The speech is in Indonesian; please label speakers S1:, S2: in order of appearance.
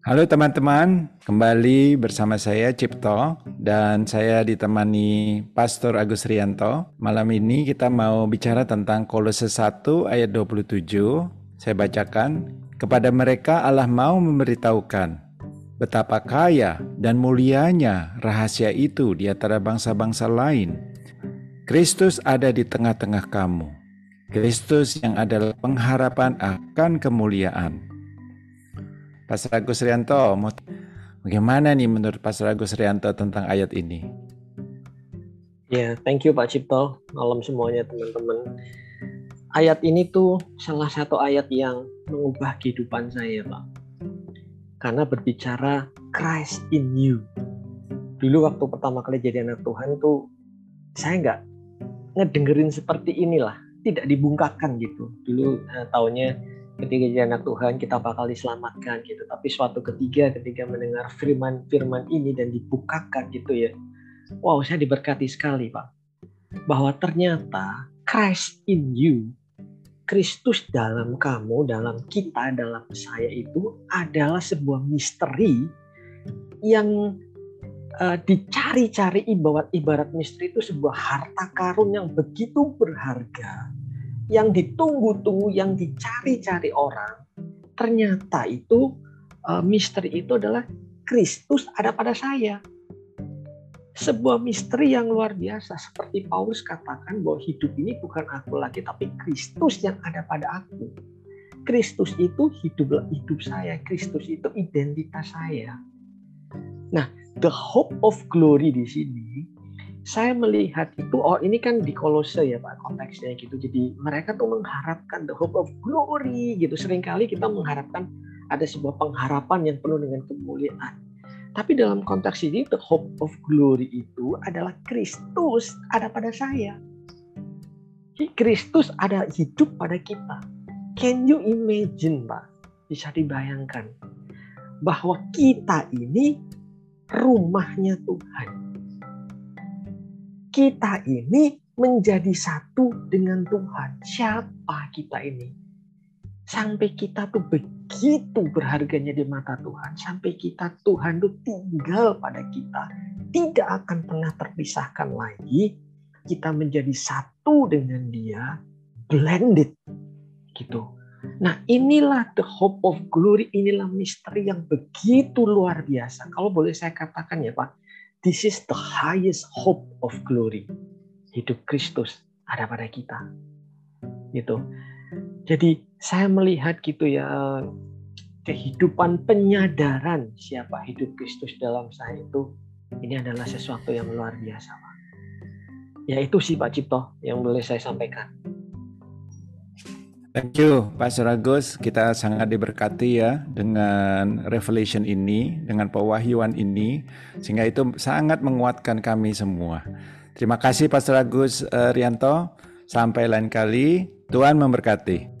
S1: Halo teman-teman, kembali bersama saya Cipto dan saya ditemani Pastor Agus Rianto. Malam ini kita mau bicara tentang Kolose 1 ayat 27. Saya bacakan, kepada mereka Allah mau memberitahukan betapa kaya dan mulianya rahasia itu di antara bangsa-bangsa lain. Kristus ada di tengah-tengah kamu. Kristus yang adalah pengharapan akan kemuliaan. Pastor Agus Rianto, bagaimana nih menurut Pastor Agus Rianto tentang ayat ini?
S2: Ya, yeah, thank you Pak Cipto. Malam semuanya teman-teman. Ayat ini tuh salah satu ayat yang mengubah kehidupan saya, Pak. Karena berbicara Christ in you. Dulu waktu pertama kali jadi anak Tuhan tuh saya nggak ngedengerin seperti inilah, tidak dibungkakan gitu. Dulu eh, taunya ketika jadi anak Tuhan kita bakal diselamatkan gitu. Tapi suatu ketiga ketika mendengar firman-firman ini dan dibukakan gitu ya. Wow, saya diberkati sekali Pak. Bahwa ternyata Christ in you, Kristus dalam kamu, dalam kita, dalam saya itu adalah sebuah misteri yang uh, dicari-cari ibarat ibarat misteri itu sebuah harta karun yang begitu berharga yang ditunggu-tunggu, yang dicari-cari orang, ternyata itu uh, misteri itu adalah Kristus ada pada saya. Sebuah misteri yang luar biasa seperti Paulus katakan bahwa hidup ini bukan aku lagi tapi Kristus yang ada pada aku. Kristus itu hidup hidup saya, Kristus itu identitas saya. Nah, the hope of glory di sini saya melihat itu oh ini kan di kolose ya Pak konteksnya gitu. Jadi mereka tuh mengharapkan the hope of glory gitu. Seringkali kita mengharapkan ada sebuah pengharapan yang penuh dengan kemuliaan. Tapi dalam konteks ini the hope of glory itu adalah Kristus ada pada saya. Kristus ada hidup pada kita. Can you imagine Pak? Bisa dibayangkan bahwa kita ini rumahnya Tuhan kita ini menjadi satu dengan Tuhan. Siapa kita ini? Sampai kita tuh begitu berharganya di mata Tuhan. Sampai kita Tuhan tuh tinggal pada kita. Tidak akan pernah terpisahkan lagi. Kita menjadi satu dengan dia. Blended. Gitu. Nah inilah the hope of glory. Inilah misteri yang begitu luar biasa. Kalau boleh saya katakan ya Pak This is the highest hope of glory. Hidup Kristus ada pada kita. Gitu. Jadi saya melihat gitu ya kehidupan penyadaran siapa hidup Kristus dalam saya itu ini adalah sesuatu yang luar biasa. Ya itu sih Pak Cipto yang boleh saya sampaikan.
S1: Thank you, Pak Suragus. Kita sangat diberkati ya dengan revelation ini, dengan pewahyuan ini, sehingga itu sangat menguatkan kami semua. Terima kasih Pak Suragus uh, Rianto. Sampai lain kali, Tuhan memberkati.